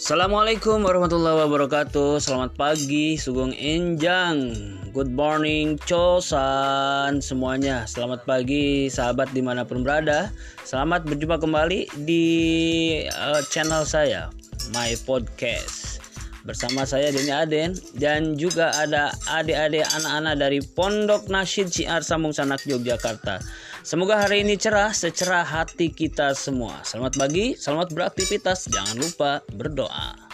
Assalamualaikum warahmatullahi wabarakatuh. Selamat pagi Sugeng Enjang. Good morning Chosan Semuanya. Selamat pagi sahabat di mana pun berada. Selamat berjumpa kembali di uh, channel saya My Podcast Bersama saya Denny Aden Dan juga ada adik-adik anak-anak dari Pondok Nasyid Syiar Sambung Sanak Yogyakarta Semoga hari ini cerah secerah hati kita semua. Selamat pagi, selamat beraktivitas. Jangan lupa berdoa.